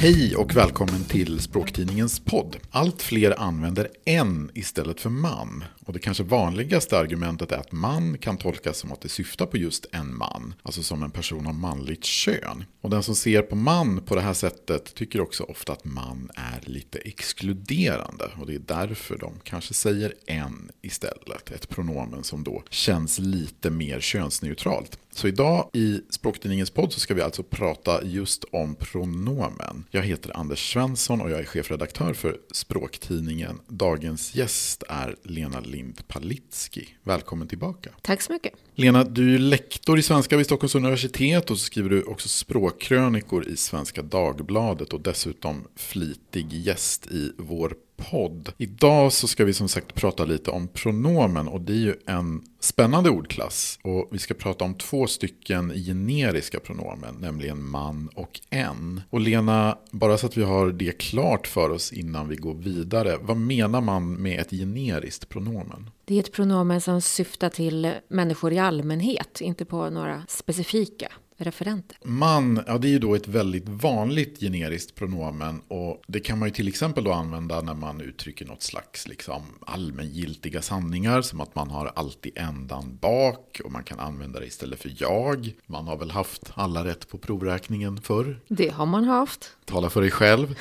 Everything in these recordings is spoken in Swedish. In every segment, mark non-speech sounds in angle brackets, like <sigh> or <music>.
Hej och välkommen till Språktidningens podd. Allt fler använder en istället för man. Och det kanske vanligaste argumentet är att man kan tolkas som att det syftar på just en man. Alltså som en person av manligt kön. Och den som ser på man på det här sättet tycker också ofta att man är lite exkluderande. Och det är därför de kanske säger en istället. Ett pronomen som då känns lite mer könsneutralt. Så idag i Språktidningens podd så ska vi alltså prata just om pronomen. Jag heter Anders Svensson och jag är chefredaktör för Språktidningen. Dagens gäst är Lena Lind Palitski. Välkommen tillbaka. Tack så mycket. Lena, du är lektor i svenska vid Stockholms universitet och så skriver du också språkkrönikor i Svenska Dagbladet och dessutom flitig gäst i vår podd. Idag så ska vi som sagt prata lite om pronomen och det är ju en spännande ordklass. Och vi ska prata om två stycken generiska pronomen, nämligen man och en. Och Lena, bara så att vi har det klart för oss innan vi går vidare, vad menar man med ett generiskt pronomen? Det är ett pronomen som syftar till människor i allmänhet, inte på några specifika referenter. Man, ja det är ju då ett väldigt vanligt generiskt pronomen och det kan man ju till exempel då använda när man uttrycker något slags liksom allmängiltiga sanningar som att man har alltid ändan bak och man kan använda det istället för jag. Man har väl haft alla rätt på provräkningen förr? Det har man haft. Tala för dig själv.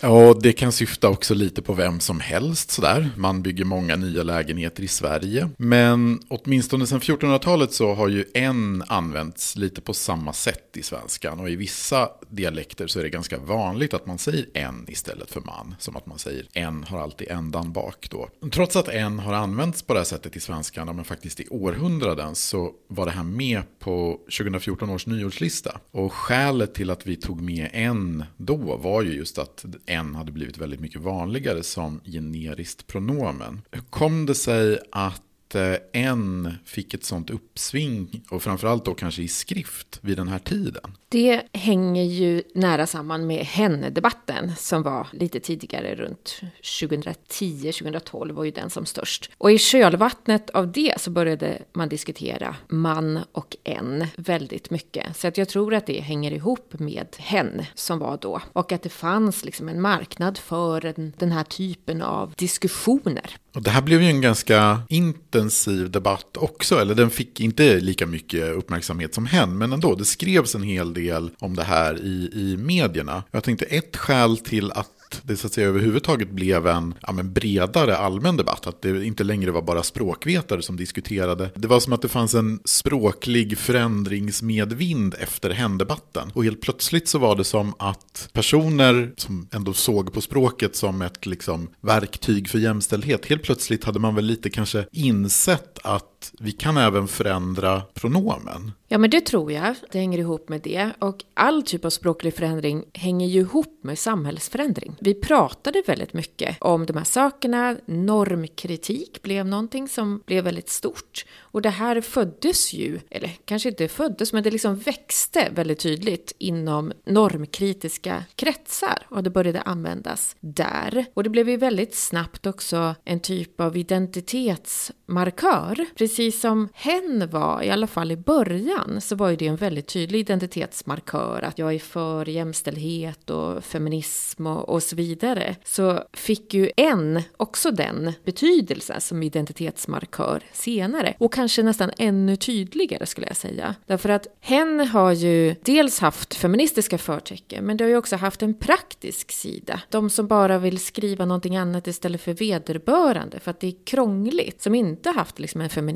Ja, det kan syfta också lite på vem som helst sådär. Man bygger många nya lägenheter i Sverige. Men åtminstone sedan 1400-talet så har ju en använts lite på samma sätt i svenskan. Och i vissa dialekter så är det ganska vanligt att man säger en istället för man. Som att man säger en har alltid ändan bak då. Trots att en har använts på det här sättet i svenskan, men faktiskt i århundraden, så var det här med på 2014 års nyårslista. Och skälet till att vi tog med en då var ju just att än hade blivit väldigt mycket vanligare som generiskt pronomen. Hur kom det sig att eh, en fick ett sånt uppsving och framförallt då kanske i skrift vid den här tiden? Det hänger ju nära samman med henne-debatten som var lite tidigare runt 2010-2012 var ju den som störst. Och i kölvattnet av det så började man diskutera man och en väldigt mycket. Så att jag tror att det hänger ihop med hen som var då och att det fanns liksom en marknad för den här typen av diskussioner. Och det här blev ju en ganska intensiv debatt också, eller den fick inte lika mycket uppmärksamhet som hen, men ändå, det skrevs en hel del om det här i, i medierna. Jag tänkte ett skäl till att det så att säga överhuvudtaget blev en ja, men bredare allmän debatt. Att det inte längre var bara språkvetare som diskuterade. Det var som att det fanns en språklig förändringsmedvind efter händebatten. Och helt plötsligt så var det som att personer som ändå såg på språket som ett liksom, verktyg för jämställdhet. Helt plötsligt hade man väl lite kanske insett att vi kan även förändra pronomen. Ja, men det tror jag. Det hänger ihop med det. Och all typ av språklig förändring hänger ju ihop med samhällsförändring. Vi pratade väldigt mycket om de här sakerna. Normkritik blev någonting som blev väldigt stort. Och det här föddes ju, eller kanske inte föddes, men det liksom växte väldigt tydligt inom normkritiska kretsar. Och det började användas där. Och det blev ju väldigt snabbt också en typ av identitetsmarkör. Precis Precis som hen var, i alla fall i början, så var ju det en väldigt tydlig identitetsmarkör. Att jag är för jämställdhet och feminism och, och så vidare. Så fick ju en också den betydelsen som identitetsmarkör senare. Och kanske nästan ännu tydligare skulle jag säga. Därför att hen har ju dels haft feministiska förtecken, men det har ju också haft en praktisk sida. De som bara vill skriva någonting annat istället för vederbörande, för att det är krångligt, som inte haft liksom en feministisk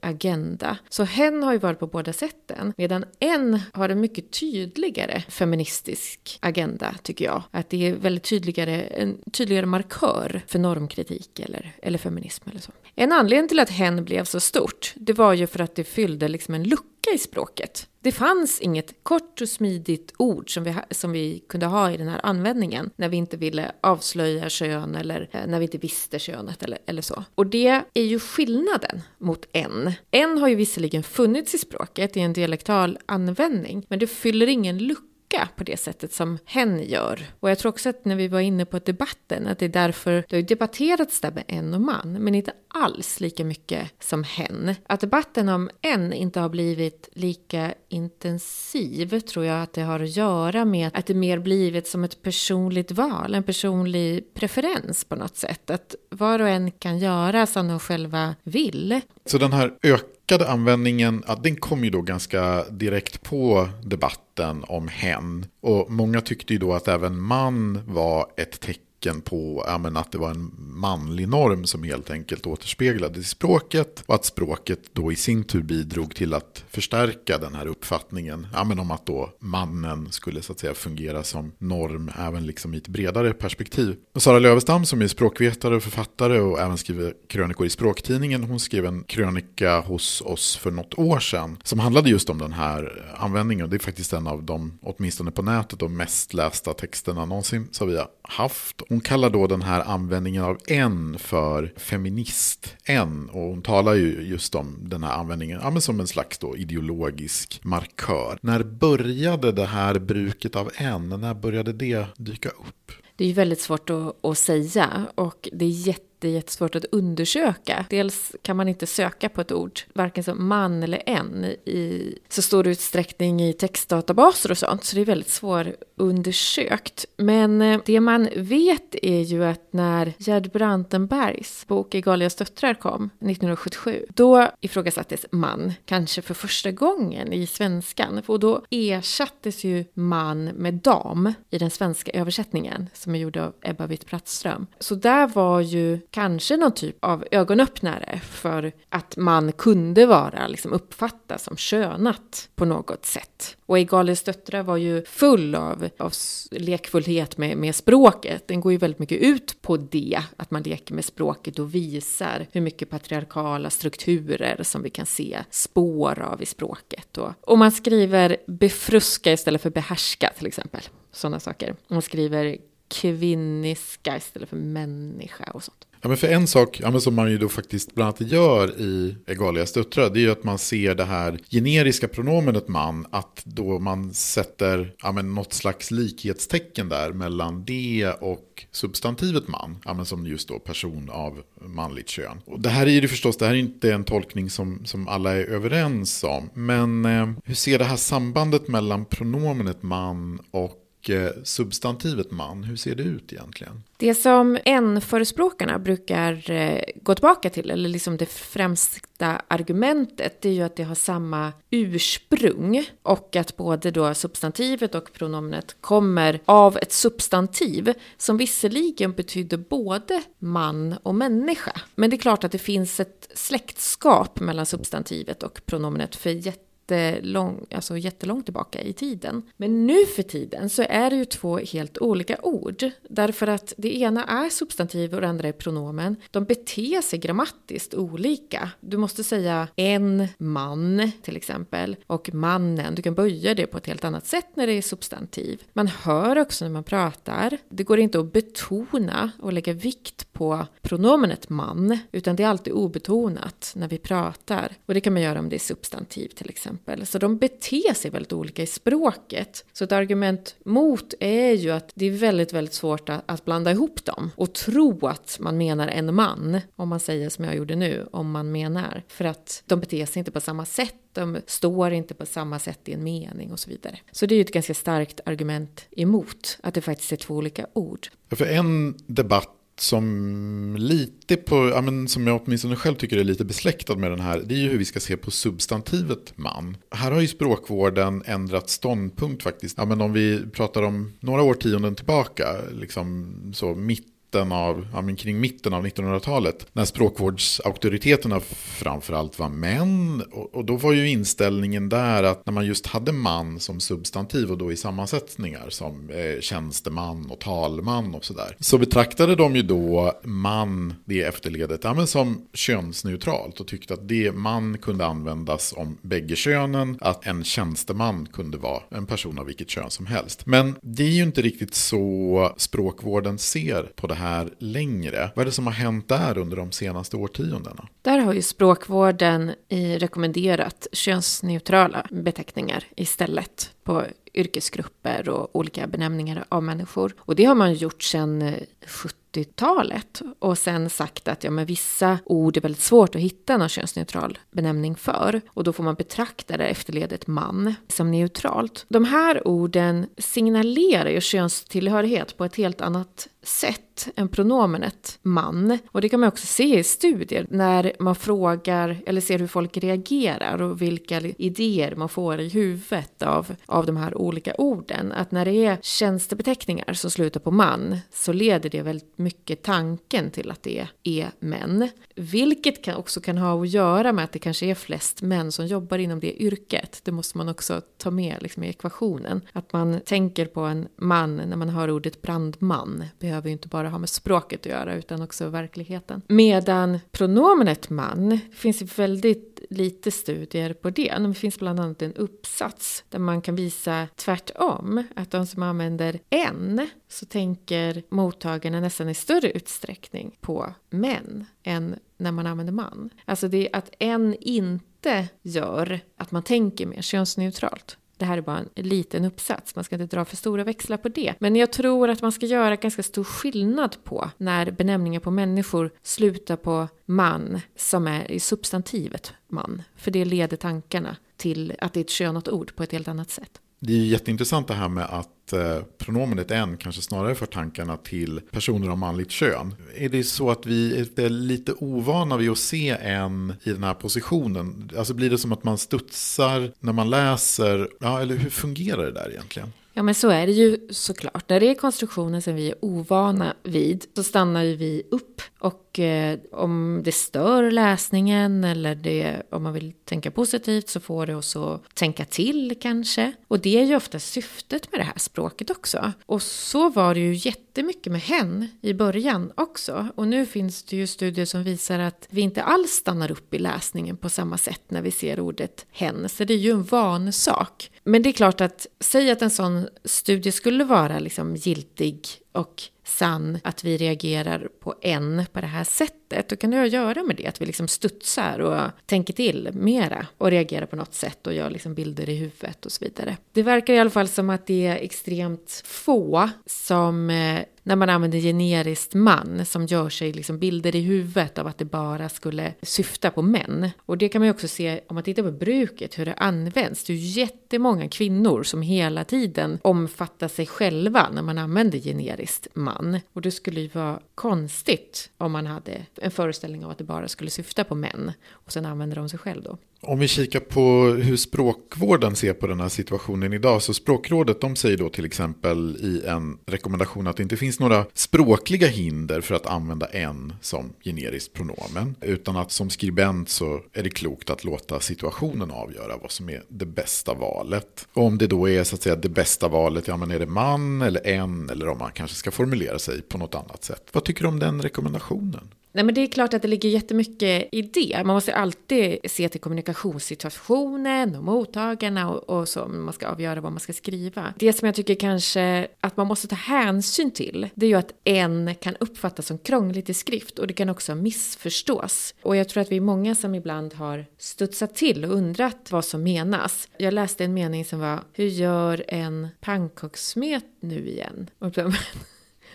agenda. Så hen har ju varit på båda sätten, medan en har en mycket tydligare feministisk agenda, tycker jag. Att det är väldigt tydligare, en tydligare markör för normkritik eller, eller feminism eller så. En anledning till att hen blev så stort, det var ju för att det fyllde liksom en lucka i språket. Det fanns inget kort och smidigt ord som vi, som vi kunde ha i den här användningen när vi inte ville avslöja kön eller eh, när vi inte visste könet eller, eller så. Och det är ju skillnaden mot en. En har ju visserligen funnits i språket i en dialektal användning, men det fyller ingen lucka söka på det sättet som hen gör. Och jag tror också att när vi var inne på debatten, att det är därför det har debatterats där med en och man, men inte alls lika mycket som hen. Att debatten om en inte har blivit lika intensiv tror jag att det har att göra med att det mer blivit som ett personligt val, en personlig preferens på något sätt. Att var och en kan göra som de själva vill. Så den här ökade användningen, ja, den kom ju då ganska direkt på debatten om hen. Och många tyckte ju då att även man var ett tecken tecken på ja, men att det var en manlig norm som helt enkelt återspeglades i språket. Och att språket då i sin tur bidrog till att förstärka den här uppfattningen ja, men om att då mannen skulle så att säga fungera som norm även liksom i ett bredare perspektiv. Och Sara Lövestam som är språkvetare och författare och även skriver krönikor i Språktidningen. Hon skrev en krönika hos oss för något år sedan som handlade just om den här användningen. och Det är faktiskt en av de, åtminstone på nätet, de mest lästa texterna någonsin sa vi haft. Hon kallar då den här användningen av en för feminist en och hon talar ju just om den här användningen ja, men som en slags då ideologisk markör. När började det här bruket av en? När började det dyka upp? Det är ju väldigt svårt att, att säga och det är jätte det är jättesvårt att undersöka. Dels kan man inte söka på ett ord, varken som man eller en, i så stor utsträckning i textdatabaser och sånt, så det är väldigt svårundersökt. Men eh, det man vet är ju att när Gerd Brantenbergs bok Egalias döttrar kom 1977, då ifrågasattes man, kanske för första gången i svenskan, och då ersattes ju man med dam i den svenska översättningen som är gjord av Ebba Witt-Brattström. Så där var ju kanske någon typ av ögonöppnare för att man kunde vara, liksom uppfattas som könat på något sätt. Och Egales döttrar var ju full av, av lekfullhet med, med språket. Den går ju väldigt mycket ut på det, att man leker med språket och visar hur mycket patriarkala strukturer som vi kan se spår av i språket. Och, och man skriver befruska istället för behärska till exempel. Sådana saker. Man skriver kvinniska istället för människa och sånt. Ja, men för en sak ja, men som man ju då faktiskt bland annat gör i Egalias döttrar, det är ju att man ser det här generiska pronomenet man, att då man sätter ja, men något slags likhetstecken där mellan det och substantivet man, ja, men som just då person av manligt kön. Och det här är ju förstås, det här är inte en tolkning som, som alla är överens om, men eh, hur ser det här sambandet mellan pronomenet man och och eh, substantivet man, hur ser det ut egentligen? Det som N-förespråkarna brukar eh, gå tillbaka till, eller liksom det främsta argumentet, det är ju att det har samma ursprung och att både då substantivet och pronomenet kommer av ett substantiv som visserligen betyder både man och människa. Men det är klart att det finns ett släktskap mellan substantivet och pronomenet för jätte jättelång, alltså jättelångt tillbaka i tiden. Men nu för tiden så är det ju två helt olika ord. Därför att det ena är substantiv och det andra är pronomen. De beter sig grammatiskt olika. Du måste säga en man till exempel och mannen. Du kan böja det på ett helt annat sätt när det är substantiv. Man hör också när man pratar. Det går inte att betona och lägga vikt på pronomenet man, utan det är alltid obetonat när vi pratar. Och det kan man göra om det är substantiv till exempel exempel. Så de beter sig väldigt olika i språket. Så ett argument mot är ju att det är väldigt, väldigt svårt att, att blanda ihop dem och tro att man menar en man, om man säger som jag gjorde nu, om man menar. För att de beter sig inte på samma sätt, de står inte på samma sätt i en mening och så vidare. Så det är ju ett ganska starkt argument emot att det faktiskt är två olika ord. För en debatt som lite på, ja, men som jag åtminstone själv tycker är lite besläktad med den här, det är ju hur vi ska se på substantivet man. Här har ju språkvården ändrat ståndpunkt faktiskt. Ja, men om vi pratar om några årtionden tillbaka, liksom så mitt mitten av, ja, men kring mitten av 1900-talet. När språkvårdsauktoriteterna framförallt var män. Och, och, då var ju inställningen där att när man just hade man som substantiv och då i sammansättningar som eh, tjänsteman och talman och sådär. Så betraktade de ju då man, det efterledet, ja, men som könsneutralt och tyckte att det man kunde användas om bägge könen. Att en tjänsteman kunde vara en person av vilket kön som helst. Men det är ju inte riktigt så språkvården ser på det här här längre. Vad är det som har hänt där under de senaste årtiondena? Där har ju språkvården rekommenderat könsneutrala beteckningar istället på yrkesgrupper och olika benämningar av människor. Och det har man gjort sedan 70-talet och sen sagt att ja, men vissa ord är väldigt svårt att hitta någon könsneutral benämning för och då får man betrakta det efterledet man som neutralt. De här orden signalerar ju könstillhörighet på ett helt annat sätt än pronomenet man. Och det kan man också se i studier när man frågar eller ser hur folk reagerar och vilka idéer man får i huvudet av, av de här olika orden. Att när det är tjänstebeteckningar som slutar på man så leder det väldigt mycket tanken till att det är män. Vilket kan också kan ha att göra med att det kanske är flest män som jobbar inom det yrket. Det måste man också ta med liksom, i ekvationen. Att man tänker på en man när man hör ordet brandman behöver ju inte bara ha med språket att göra utan också verkligheten. Medan pronomenet man finns väldigt lite studier på det. Det finns bland annat en uppsats där man kan visa tvärtom. Att de som använder en så tänker mottagarna nästan i större utsträckning på män än när man använder man. Alltså det är att en inte gör att man tänker mer könsneutralt. Det här är bara en liten uppsats, man ska inte dra för stora växlar på det. Men jag tror att man ska göra ganska stor skillnad på när benämningar på människor slutar på man, som är i substantivet man. För det leder tankarna till att det är ett könat ord på ett helt annat sätt. Det är ju jätteintressant det här med att eh, pronomenet en kanske snarare för tankarna till personer av manligt kön. Är det så att vi är lite ovana vid att se en i den här positionen? Alltså blir det som att man studsar när man läser? Ja, eller hur fungerar det där egentligen? Ja men så är det ju såklart. När det är konstruktioner som vi är ovana vid så stannar ju vi upp och eh, om det stör läsningen eller det, om man vill tänka positivt så får det oss att tänka till kanske. Och det är ju ofta syftet med det här språket också. Och så var det ju jättemycket med hen i början också. Och nu finns det ju studier som visar att vi inte alls stannar upp i läsningen på samma sätt när vi ser ordet hen. Så det är ju en vansak. Men det är klart att, säg att en sån studie skulle vara liksom giltig och sann att vi reagerar på en på det här sättet. Då kan det ha att göra med det, att vi liksom studsar och tänker till mera och reagerar på något sätt och gör liksom bilder i huvudet och så vidare. Det verkar i alla fall som att det är extremt få som eh, när man använder generiskt man som gör sig liksom bilder i huvudet av att det bara skulle syfta på män. Och det kan man ju också se om man tittar på bruket, hur det används. Det är ju jättemånga kvinnor som hela tiden omfattar sig själva när man använder generiskt man. Och det skulle ju vara konstigt om man hade en föreställning av att det bara skulle syfta på män och sen använder de sig själv då. Om vi kikar på hur språkvården ser på den här situationen idag. Så språkrådet de säger då till exempel i en rekommendation att det inte finns några språkliga hinder för att använda en som generiskt pronomen. Utan att som skribent så är det klokt att låta situationen avgöra vad som är det bästa valet. Och om det då är så att säga det bästa valet, ja men är det man eller en eller om man kanske ska formulera sig på något annat sätt. Vad tycker du om den rekommendationen? Nej men det är klart att det ligger jättemycket i det. Man måste alltid se till kommunikationssituationen och mottagarna och, och så. Man ska avgöra vad man ska skriva. Det som jag tycker kanske att man måste ta hänsyn till. Det är ju att en kan uppfattas som krångligt i skrift och det kan också missförstås. Och jag tror att vi är många som ibland har studsat till och undrat vad som menas. Jag läste en mening som var Hur gör en pannkakssmet nu igen? <laughs>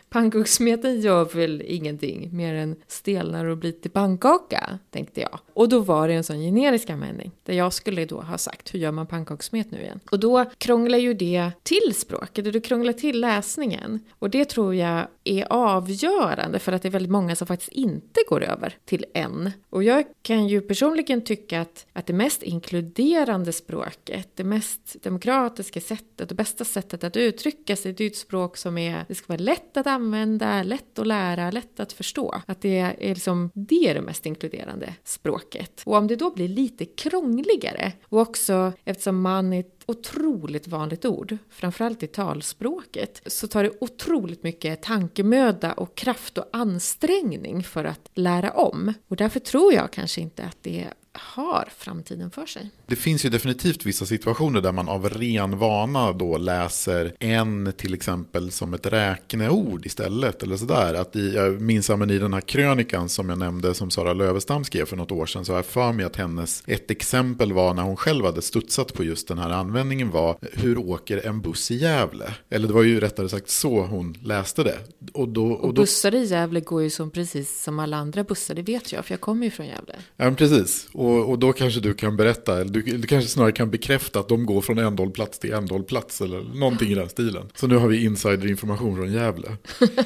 Pannkakssmeten gör väl ingenting mer än stelnar och blir till pannkaka, tänkte jag. Och då var det en sån generisk användning, där jag skulle då ha sagt hur gör man pannkakssmet nu igen? Och då krånglar ju det till språket och det krånglar till läsningen. Och det tror jag är avgörande för att det är väldigt många som faktiskt inte går över till en. Och jag kan ju personligen tycka att, att det mest inkluderande språket, det mest demokratiska sättet och bästa sättet att uttrycka sig, det är ett språk som är, det ska vara lätt att använda, lätt att lära, lätt att förstå. Att det är liksom, det är det mest inkluderande språket. Och om det då blir lite krångligare och också eftersom man är ett otroligt vanligt ord, framförallt i talspråket, så tar det otroligt mycket tankemöda och kraft och ansträngning för att lära om. Och därför tror jag kanske inte att det har framtiden för sig. Det finns ju definitivt vissa situationer där man av ren vana då läser en till exempel som ett räkneord istället. Eller sådär. Att i, jag minns även i den här krönikan som jag nämnde som Sara Lövestam skrev för något år sedan så har jag för mig att hennes ett exempel var när hon själv hade studsat på just den här användningen var hur åker en buss i Gävle? Eller det var ju rättare sagt så hon läste det. Och, då, och, och bussar i Gävle går ju som precis som alla andra bussar, det vet jag för jag kommer ju från Gävle. Ja, precis. Och, och då kanske du kan berätta, eller du, du kanske snarare kan bekräfta att de går från en hållplats till en hållplats eller någonting i den stilen. Så nu har vi insiderinformation från Gävle. <laughs>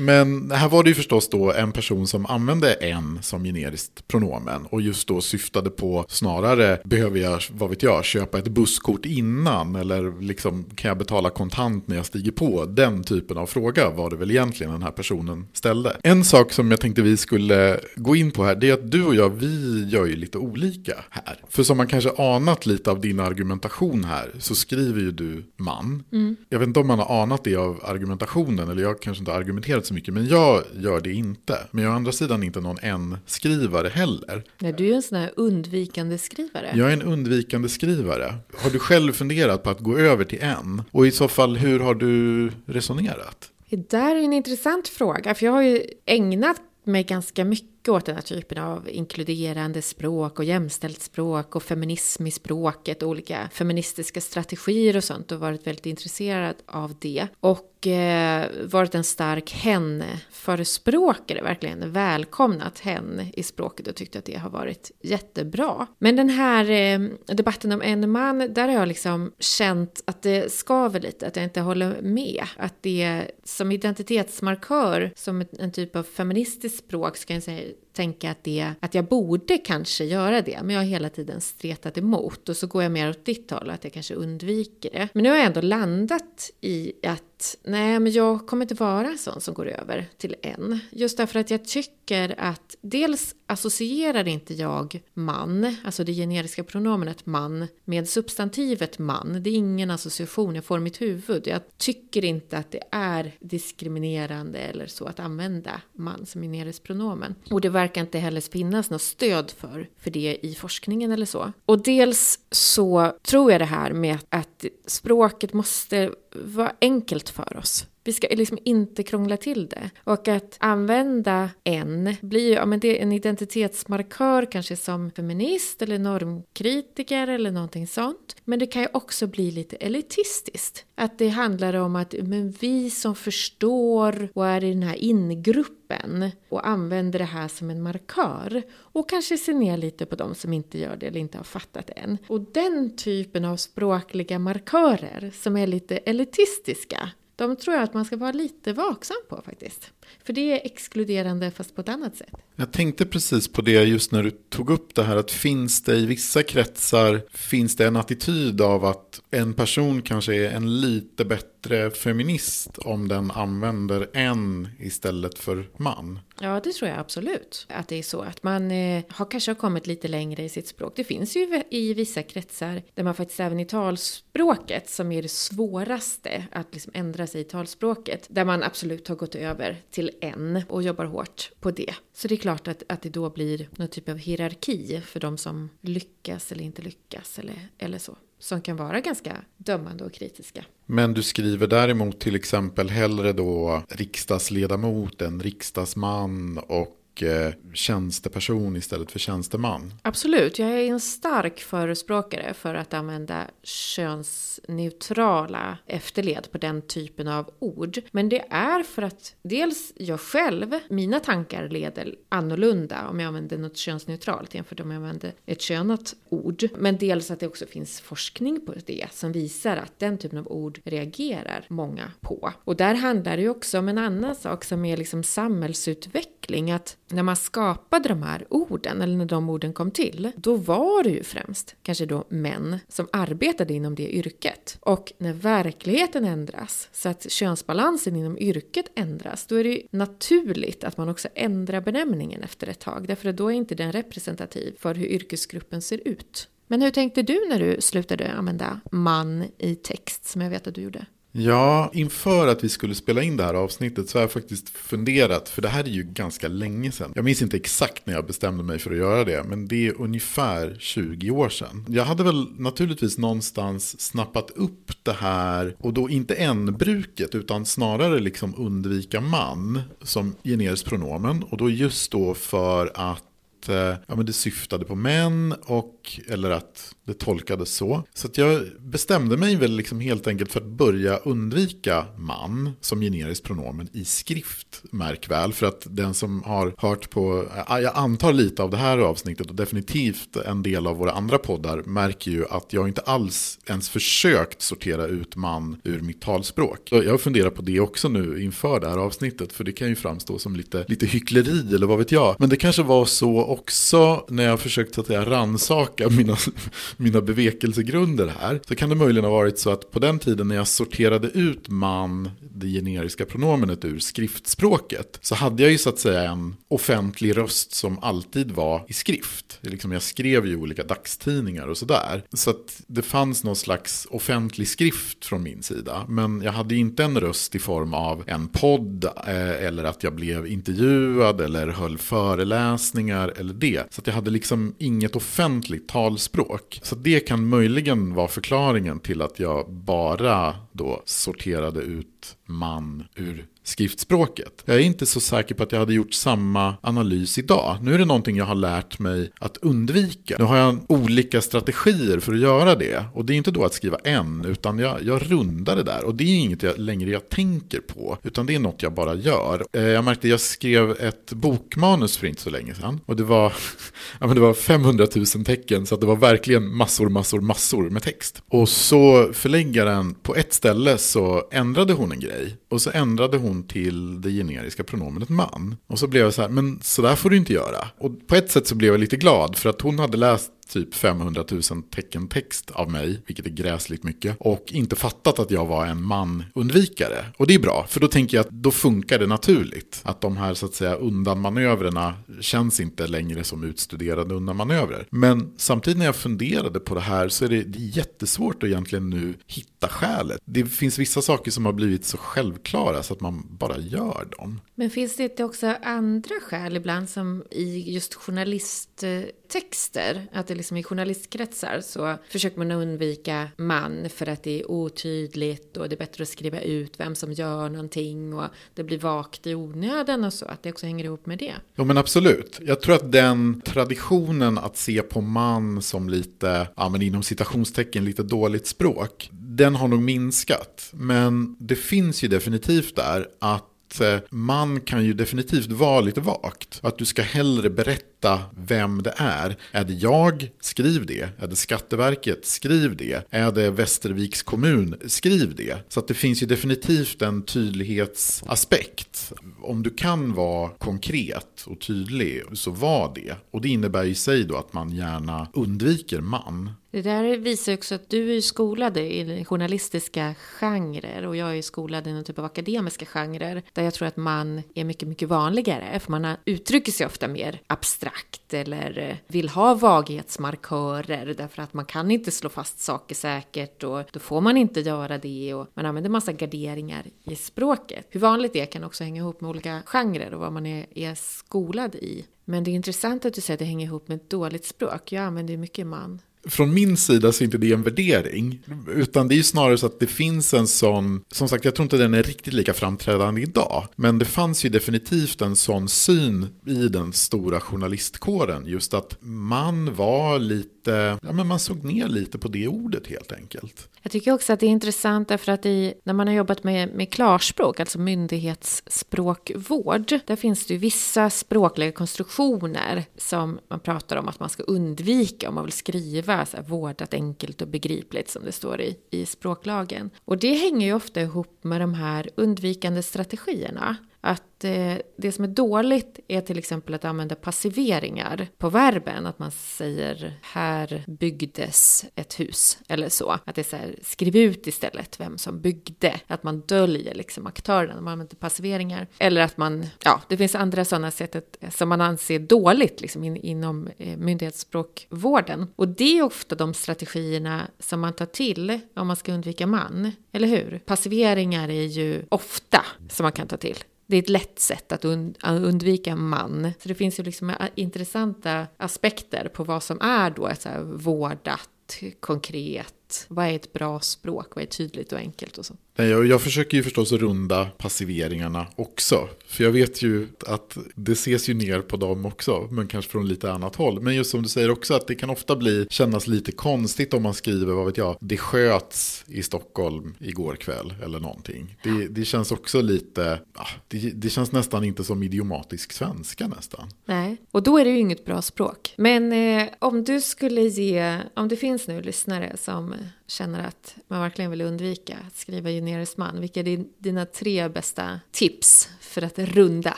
Men här var det ju förstås då en person som använde en som generiskt pronomen och just då syftade på snarare behöver jag, vad vet jag, köpa ett busskort innan eller liksom kan jag betala kontant när jag stiger på? Den typen av fråga var det väl egentligen den här personen ställde. En sak som jag tänkte vi skulle gå in på här det är att du och jag vi gör ju lite olika här. För som man kanske anat lite av din argumentation här så skriver ju du man. Mm. Jag vet inte om man har anat det av argumentationen eller jag kanske inte har argumenterat så mycket men jag gör det inte. Men jag är å andra sidan inte någon en-skrivare heller. Nej, du är en sån här undvikande skrivare. Jag är en undvikande skrivare. Har du själv funderat på att gå över till en? Och i så fall hur har du resonerat? Det där är en intressant fråga, för jag har ju ägnat mig ganska mycket åt den här typen av inkluderande språk och jämställt språk och feminism i språket och olika feministiska strategier och sånt och varit väldigt intresserad av det. Och eh, varit en stark hen-förespråkare, verkligen välkomnat hen i språket och tyckt att det har varit jättebra. Men den här eh, debatten om en man, där har jag liksom känt att det skaver lite, att jag inte håller med. Att det som identitetsmarkör, som en typ av feministiskt språk, ska jag säga, it tänka att, det, att jag borde kanske göra det, men jag har hela tiden stretat emot och så går jag mer åt ditt håll, att jag kanske undviker det. Men nu har jag ändå landat i att nej, men jag kommer inte vara en sån som går över till en. Just därför att jag tycker att dels associerar inte jag man, alltså det generiska pronomenet man, med substantivet man. Det är ingen association jag får i mitt huvud. Jag tycker inte att det är diskriminerande eller så att använda man som generiskt pronomen. Och det verkar inte heller finnas något stöd för, för det i forskningen eller så. Och dels så tror jag det här med att språket måste vara enkelt för oss. Vi ska liksom inte krångla till det. Och att använda en blir ju, ja men det är en identitetsmarkör kanske som feminist eller normkritiker eller någonting sånt. Men det kan ju också bli lite elitistiskt. Att det handlar om att men vi som förstår och är i den här ingruppen och använder det här som en markör och kanske ser ner lite på de som inte gör det eller inte har fattat än. Och den typen av språkliga markörer som är lite elitistiska de tror jag att man ska vara lite vaksam på faktiskt. För det är exkluderande fast på ett annat sätt. Jag tänkte precis på det just när du tog upp det här att finns det i vissa kretsar finns det en attityd av att en person kanske är en lite bättre feminist om den använder en istället för man. Ja, det tror jag absolut. Att det är så. Att man eh, har kanske kommit lite längre i sitt språk. Det finns ju i vissa kretsar där man faktiskt även i talspråket, som är det svåraste att liksom ändra sig i talspråket, där man absolut har gått över till en och jobbar hårt på det. Så det är klart att, att det då blir någon typ av hierarki för de som lyckas eller inte lyckas eller, eller så som kan vara ganska dömande och kritiska. Men du skriver däremot till exempel hellre då riksdagsledamot än riksdagsman och Eh, tjänsteperson istället för tjänsteman. Absolut, jag är en stark förespråkare för att använda könsneutrala efterled på den typen av ord. Men det är för att dels jag själv, mina tankar leder annorlunda om jag använder något könsneutralt jämfört om jag använder ett könat ord. Men dels att det också finns forskning på det som visar att den typen av ord reagerar många på. Och där handlar det ju också om en annan sak som är liksom samhällsutveckling, att när man skapade de här orden, eller när de orden kom till, då var det ju främst kanske då män som arbetade inom det yrket. Och när verkligheten ändras, så att könsbalansen inom yrket ändras, då är det ju naturligt att man också ändrar benämningen efter ett tag, därför att då är inte den representativ för hur yrkesgruppen ser ut. Men hur tänkte du när du slutade använda man i text, som jag vet att du gjorde? Ja, inför att vi skulle spela in det här avsnittet så har jag faktiskt funderat, för det här är ju ganska länge sedan. Jag minns inte exakt när jag bestämde mig för att göra det, men det är ungefär 20 år sedan. Jag hade väl naturligtvis någonstans snappat upp det här, och då inte en-bruket, utan snarare liksom undvika man som generiskt pronomen. Och då just då för att eh, ja, men det syftade på män och, eller att det tolkades så. Så att jag bestämde mig väl liksom helt enkelt för att börja undvika man som generiskt pronomen i skrift. Märk väl, för att den som har hört på, jag antar lite av det här avsnittet och definitivt en del av våra andra poddar märker ju att jag inte alls ens försökt sortera ut man ur mitt talspråk. Jag funderar på det också nu inför det här avsnittet, för det kan ju framstå som lite, lite hyckleri eller vad vet jag. Men det kanske var så också när jag försökte att säga ransaka mina <laughs> mina bevekelsegrunder här, så kan det möjligen ha varit så att på den tiden när jag sorterade ut man, det generiska pronomenet ur skriftspråket, så hade jag ju så att säga en offentlig röst som alltid var i skrift. Liksom jag skrev ju olika dagstidningar och sådär. Så att det fanns någon slags offentlig skrift från min sida. Men jag hade inte en röst i form av en podd eh, eller att jag blev intervjuad eller höll föreläsningar eller det. Så att jag hade liksom inget offentligt talspråk. Så det kan möjligen vara förklaringen till att jag bara då sorterade ut man ur skriftspråket. Jag är inte så säker på att jag hade gjort samma analys idag. Nu är det någonting jag har lärt mig att undvika. Nu har jag olika strategier för att göra det. Och det är inte då att skriva en, utan jag, jag rundar det där. Och det är inget jag, längre jag tänker på, utan det är något jag bara gör. Eh, jag märkte att jag skrev ett bokmanus för inte så länge sedan. Och det var, <laughs> ja, men det var 500 000 tecken, så att det var verkligen massor, massor, massor med text. Och så förläggaren, på ett ställe så ändrade hon en grej. Och så ändrade hon till det generiska pronomenet man. Och så blev jag så här, men så där får du inte göra. Och på ett sätt så blev jag lite glad för att hon hade läst typ 500 000 tecken text av mig, vilket är gräsligt mycket, och inte fattat att jag var en man-undvikare. Och det är bra, för då tänker jag att då funkar det naturligt. Att de här så att säga undanmanövrerna känns inte längre som utstuderade undanmanövrer. Men samtidigt när jag funderade på det här så är det, det är jättesvårt att egentligen nu hitta skälet. Det finns vissa saker som har blivit så självklara så att man bara gör dem. Men finns det inte också andra skäl ibland som i just journalist eh, texter, Att det liksom i journalistkretsar så försöker man undvika man för att det är otydligt och det är bättre att skriva ut vem som gör någonting och det blir vagt i onödan och så. Att det också hänger ihop med det. Ja men absolut. Jag tror att den traditionen att se på man som lite, ja men inom citationstecken, lite dåligt språk. Den har nog minskat. Men det finns ju definitivt där att att eh, man kan ju definitivt vara lite vagt. Att du ska hellre berätta vem det är. Är det jag? Skriv det. Är det Skatteverket? Skriv det. Är det Västerviks kommun? Skriv det. Så att det finns ju definitivt en tydlighetsaspekt. Om du kan vara konkret och tydlig så var det. Och det innebär i sig då att man gärna undviker man. Det där visar också att du är skolad i journalistiska genrer och jag är skolad i någon typ av akademiska genrer där jag tror att man är mycket, mycket vanligare för man uttrycker sig ofta mer abstrakt eller eh, vill ha vaghetsmarkörer därför att man kan inte slå fast saker säkert och då får man inte göra det och man använder massa garderingar i språket. Hur vanligt det är kan också hänga ihop med olika genrer och vad man är, är skolad i. Men det är intressant att du säger att det hänger ihop med ett dåligt språk. Jag använder ju mycket man från min sida så är inte det en värdering. Utan det är ju snarare så att det finns en sån, som sagt jag tror inte den är riktigt lika framträdande idag. Men det fanns ju definitivt en sån syn i den stora journalistkåren. Just att man var lite, ja men man såg ner lite på det ordet helt enkelt. Jag tycker också att det är intressant därför att i, när man har jobbat med, med klarspråk, alltså myndighetsspråkvård, där finns det ju vissa språkliga konstruktioner som man pratar om att man ska undvika om man vill skriva så här, vårdat enkelt och begripligt som det står i, i språklagen. Och det hänger ju ofta ihop med de här undvikande strategierna att eh, det som är dåligt är till exempel att använda passiveringar på verben. Att man säger här byggdes ett hus eller så. Att det är så här, skriv ut istället vem som byggde. Att man döljer liksom aktörerna, man använder passiveringar. Eller att man, ja, det finns andra sådana sätt att, som man anser dåligt liksom in, inom eh, myndighetsspråkvården. Och det är ofta de strategierna som man tar till om man ska undvika man, eller hur? Passiveringar är ju ofta som man kan ta till. Det är ett lätt sätt att undvika man. Så det finns ju liksom intressanta aspekter på vad som är då ett så här vårdat, konkret, vad är ett bra språk, vad är tydligt och enkelt och så. Jag, jag försöker ju förstås runda passiveringarna också. För jag vet ju att det ses ju ner på dem också, men kanske från lite annat håll. Men just som du säger också att det kan ofta bli, kännas lite konstigt om man skriver, vad vet jag, det sköts i Stockholm igår kväll eller någonting. Det, det känns också lite, ah, det, det känns nästan inte som idiomatisk svenska nästan. Nej, och då är det ju inget bra språk. Men eh, om du skulle ge, om det finns nu lyssnare som känner att man verkligen vill undvika att skriva generiskt man. Vilka är dina tre bästa tips för att runda?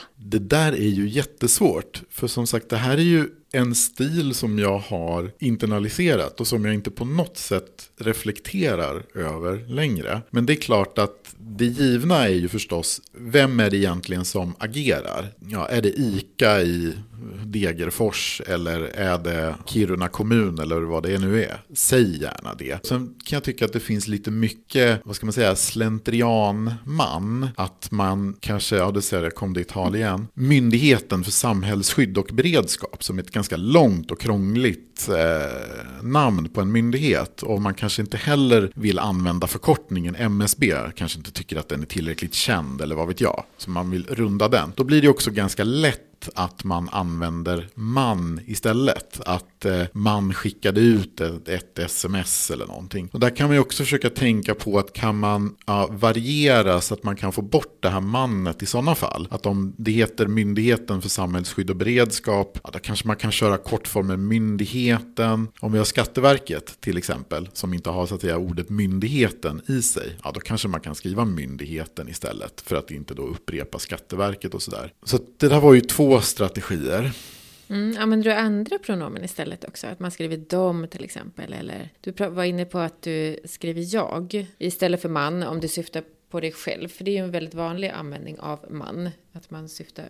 Det där är ju jättesvårt. För som sagt, det här är ju en stil som jag har internaliserat och som jag inte på något sätt reflekterar över längre. Men det är klart att det givna är ju förstås, vem är det egentligen som agerar? Ja, är det ICA i Degerfors eller är det Kiruna kommun eller vad det nu är? Säg gärna det. Sen kan jag tycka att det finns lite mycket, vad ska man säga, slentrianman. Att man kanske, ja det ser jag, kom det i tal igen. Myndigheten för samhällsskydd och beredskap som är ett ganska långt och krångligt eh, namn på en myndighet. Och man kanske inte heller vill använda förkortningen MSB. Kanske inte tycker att den är tillräckligt känd eller vad vet jag. Så man vill runda den. Då blir det också ganska lätt att man använder man istället. Att Eh, man skickade ut ett, ett, sms eller någonting. Och där kan man ju också försöka tänka på att kan man ja, variera så att man kan få bort det här mannet i sådana fall. Att om det heter Myndigheten för samhällsskydd och beredskap, ja, då kanske man kan köra kortformen myndigheten. Om vi har Skatteverket till exempel, som inte har så att säga ordet myndigheten i sig, ja, då kanske man kan skriva myndigheten istället för att inte då upprepa Skatteverket och sådär. Så det där var ju två strategier. Mm, använder du andra pronomen istället också? Att man skriver dom till exempel? Eller du var inne på att du skriver jag istället för man om du syftar på dig själv. För det är ju en väldigt vanlig användning av man. Att man syftar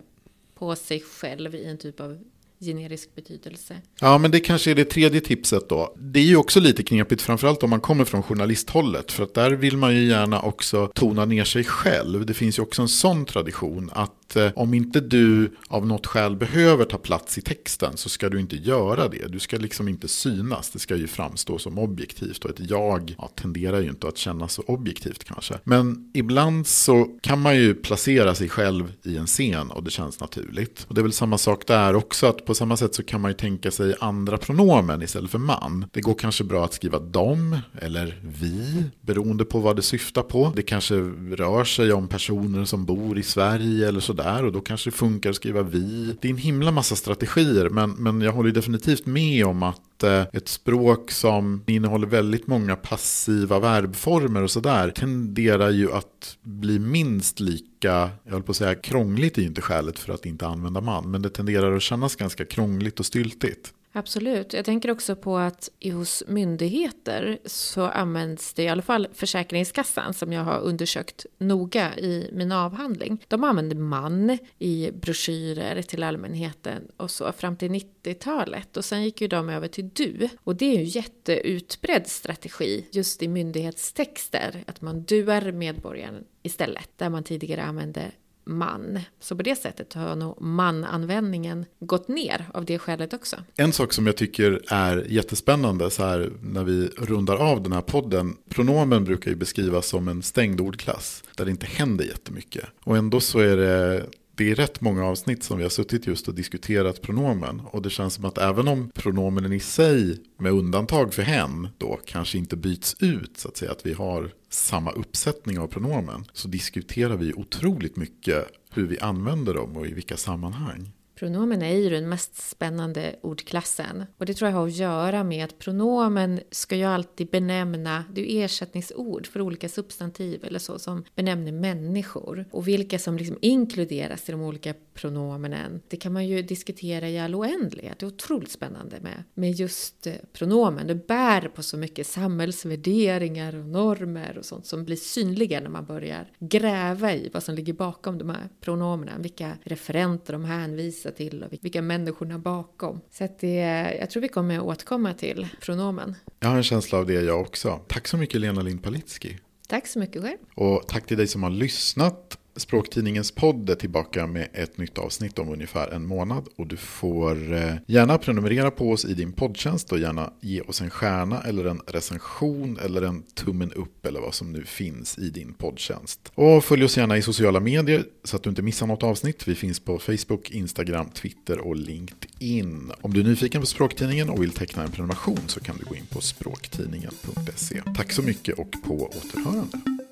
på sig själv i en typ av generisk betydelse. Ja, men det kanske är det tredje tipset då. Det är ju också lite knepigt, framförallt om man kommer från journalisthållet. För att där vill man ju gärna också tona ner sig själv. Det finns ju också en sån tradition att Eh, om inte du av något skäl behöver ta plats i texten så ska du inte göra det. Du ska liksom inte synas. Det ska ju framstå som objektivt och ett jag ja, tenderar ju inte att kännas så objektivt kanske. Men ibland så kan man ju placera sig själv i en scen och det känns naturligt. Och det är väl samma sak där också att på samma sätt så kan man ju tänka sig andra pronomen istället för man. Det går kanske bra att skriva dom eller vi beroende på vad det syftar på. Det kanske rör sig om personer som bor i Sverige eller så sådär och då kanske det funkar att skriva vi. Det är en himla massa strategier men, men jag håller definitivt med om att eh, ett språk som innehåller väldigt många passiva verbformer och sådär tenderar ju att bli minst lika, jag höll på att säga krångligt är ju inte skälet för att inte använda man, men det tenderar att kännas ganska krångligt och styltigt. Absolut. Jag tänker också på att hos myndigheter så används det i alla fall Försäkringskassan som jag har undersökt noga i min avhandling. De använder man i broschyrer till allmänheten och så fram till 90-talet och sen gick ju de över till du. Och det är ju en jätteutbredd strategi just i myndighetstexter att man duar medborgaren istället där man tidigare använde man. Så på det sättet har nog mananvändningen gått ner av det skälet också. En sak som jag tycker är jättespännande så här när vi rundar av den här podden. Pronomen brukar ju beskrivas som en stängd ordklass där det inte händer jättemycket. Och ändå så är det det är rätt många avsnitt som vi har suttit just och diskuterat pronomen. Och det känns som att även om pronomen i sig, med undantag för hen, då kanske inte byts ut, så att säga att vi har samma uppsättning av pronomen, så diskuterar vi otroligt mycket hur vi använder dem och i vilka sammanhang. Pronomen är ju den mest spännande ordklassen. Och det tror jag har att göra med att pronomen ska ju alltid benämna, det är ju ersättningsord för olika substantiv eller så som benämner människor. Och vilka som liksom inkluderas i de olika pronomenen, det kan man ju diskutera i all oändlighet. Det är otroligt spännande med, med just eh, pronomen. Det bär på så mycket samhällsvärderingar och normer och sånt som blir synliga när man börjar gräva i vad som ligger bakom de här pronomenen, vilka referenter de hänvisar till och vilka människorna bakom. Så att det, jag tror vi kommer återkomma till pronomen. Jag har en känsla av det jag också. Tack så mycket Lena Lind Palitski. Tack så mycket själv. Och tack till dig som har lyssnat. Språktidningens podd är tillbaka med ett nytt avsnitt om ungefär en månad. Och du får eh, gärna prenumerera på oss i din poddtjänst och gärna ge oss en stjärna eller en recension eller en tummen upp eller vad som nu finns i din poddtjänst. Och följ oss gärna i sociala medier så att du inte missar något avsnitt. Vi finns på Facebook, Instagram, Twitter och LinkedIn. Om du är nyfiken på Språktidningen och vill teckna en prenumeration så kan du gå in på språktidningen.se. Tack så mycket och på återhörande.